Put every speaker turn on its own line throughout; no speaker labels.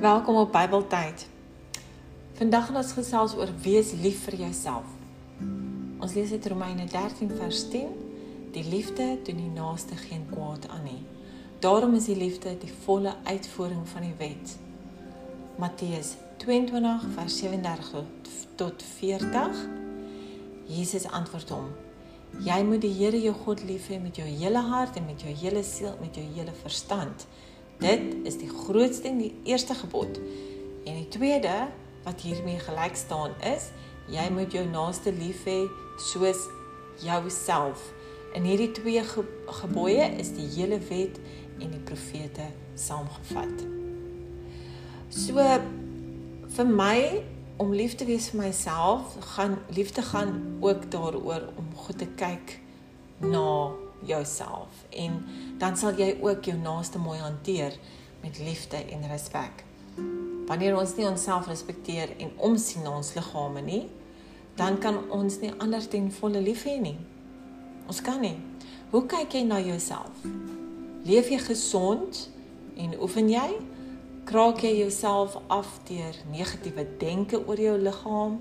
Welkom op Bybeltyd. Vandag gaan ons gesels oor wees lief vir jouself. Ons lees uit Romeine 13 vers 10. Die liefde doen die naaste geen kwaad aan nie. Daarom is die liefde die volle uitvoering van die wet. Matteus 22 vers 37 tot 40. Jesus antwoord hom: Jy moet die Here jou God lief hê met jou hele hart en met jou hele siel, met jou hele verstand. Dit is die grootste en die eerste gebod. En die tweede wat hiermee gelyk staan is, jy moet jou naaste lief hê soos jouself. In hierdie twee ge gebooie is die hele wet en die profete saamgevat. So vir my om lief te wees vir myself, gaan liefde gaan ook daaroor om goed te kyk na jouself en dan sal jy ook jou naaste mooi hanteer met liefde en respek. Wanneer ons nie onsself respekteer en omsien na ons liggame nie, dan kan ons nie ander ten volle lief hê nie. Ons kan nie. Hoe kyk jy na jouself? Leef jy gesond en oefen jy? kraak jy jouself af deur negatiewe denke oor jou liggaam?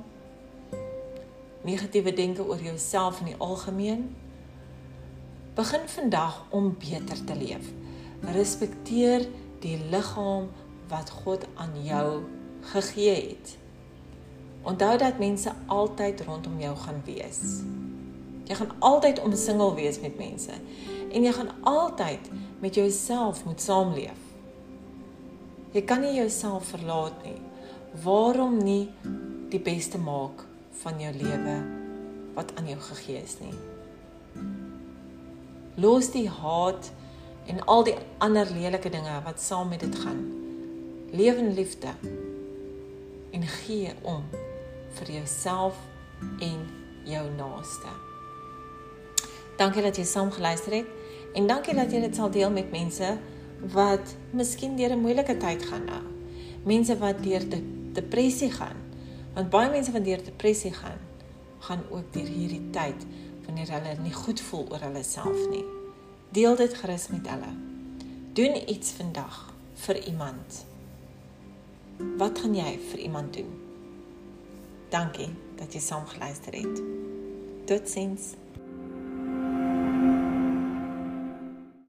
Negatiewe denke oor jouself in die algemeen? Begin vandag om beter te leef. Respekteer die liggaam wat God aan jou gegee het. Onthou dat mense altyd rondom jou gaan wees. Jy gaan altyd omsingel wees met mense en jy gaan altyd met jouself moet saamleef. Jy kan nie jouself verlaat nie. Waarom nie die beste maak van jou lewe wat aan jou gegee is nie? Los die haat en al die ander lelike dinge wat saam met dit gaan. Leef in liefde en gee om vir jouself en jou naaste. Dankie dat jy saam geluister het en dankie dat jy dit sal deel met mense wat miskien deur 'n moeilike tyd gaan nou. Mense wat deur de depressie gaan. Want baie mense wat deur depressie gaan, gaan ook deur hierdie tyd wanneer hulle nie goed voel oor hulle self nie. Deel dit gerus met hulle. Doen iets vandag vir iemand. Wat gaan jy vir iemand doen? Dankie dat jy saam geluister het. Totsiens.